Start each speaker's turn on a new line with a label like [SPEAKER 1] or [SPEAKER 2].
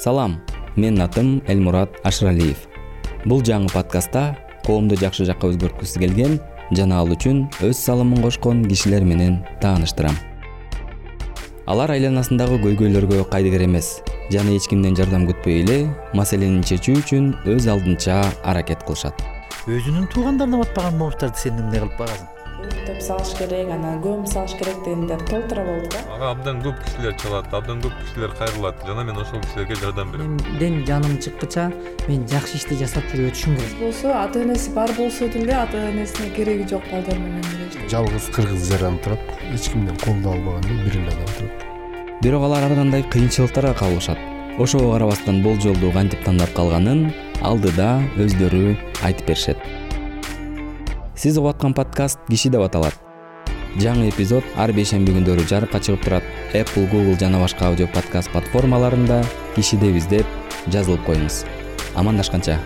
[SPEAKER 1] салам менин атым элмурат ашыралиев бул жаңы подкастта коомду жакшы жакка өзгөрткүсү келген жана ал үчүн өз салымын кошкон кишилер менен тааныштырам. Алар айланасындагы көйгөйлөргө кайдыгер эмес жана эч кимден жардам күтпөй эле маселени чечүү үчүн өз алдынча аракет кылышат.
[SPEAKER 2] Өзүнүн туугандарына батпаган момуштарды сен эмне кылып багасың
[SPEAKER 3] салыш керек анан көмүп салыш керек дегендер толтура болду да.
[SPEAKER 4] Ага абдан көп кишилер чалат абдан көп кишилер кайрылат. Жана мен ошол кишилерге жардам берем.
[SPEAKER 5] Менден жаным чыккыча мен жакшы ишти жасап жүрүп өтүшүм керек.
[SPEAKER 3] Болсо ата энеси бар болсо деле ата энесине кереги жок балдар менен эле
[SPEAKER 6] жалгыз кыргыз жаран турат эч кимден колдоо албаган бир эле адам турат.
[SPEAKER 1] Бирок алар ар кандай кыйынчылыктарга кабылышат ошого карабастан болжолду кантип тандап калганын алдыда өздөрү айтып беришет сиз угуп аткан подкаст киши деп аталат жаңы эпизод ар бейшемби күндөрү жарыкка чыгып турат. Apple google жана башка аудио подкаст платформаларында киши деп издеп жазылып коюңуз. Амандашканча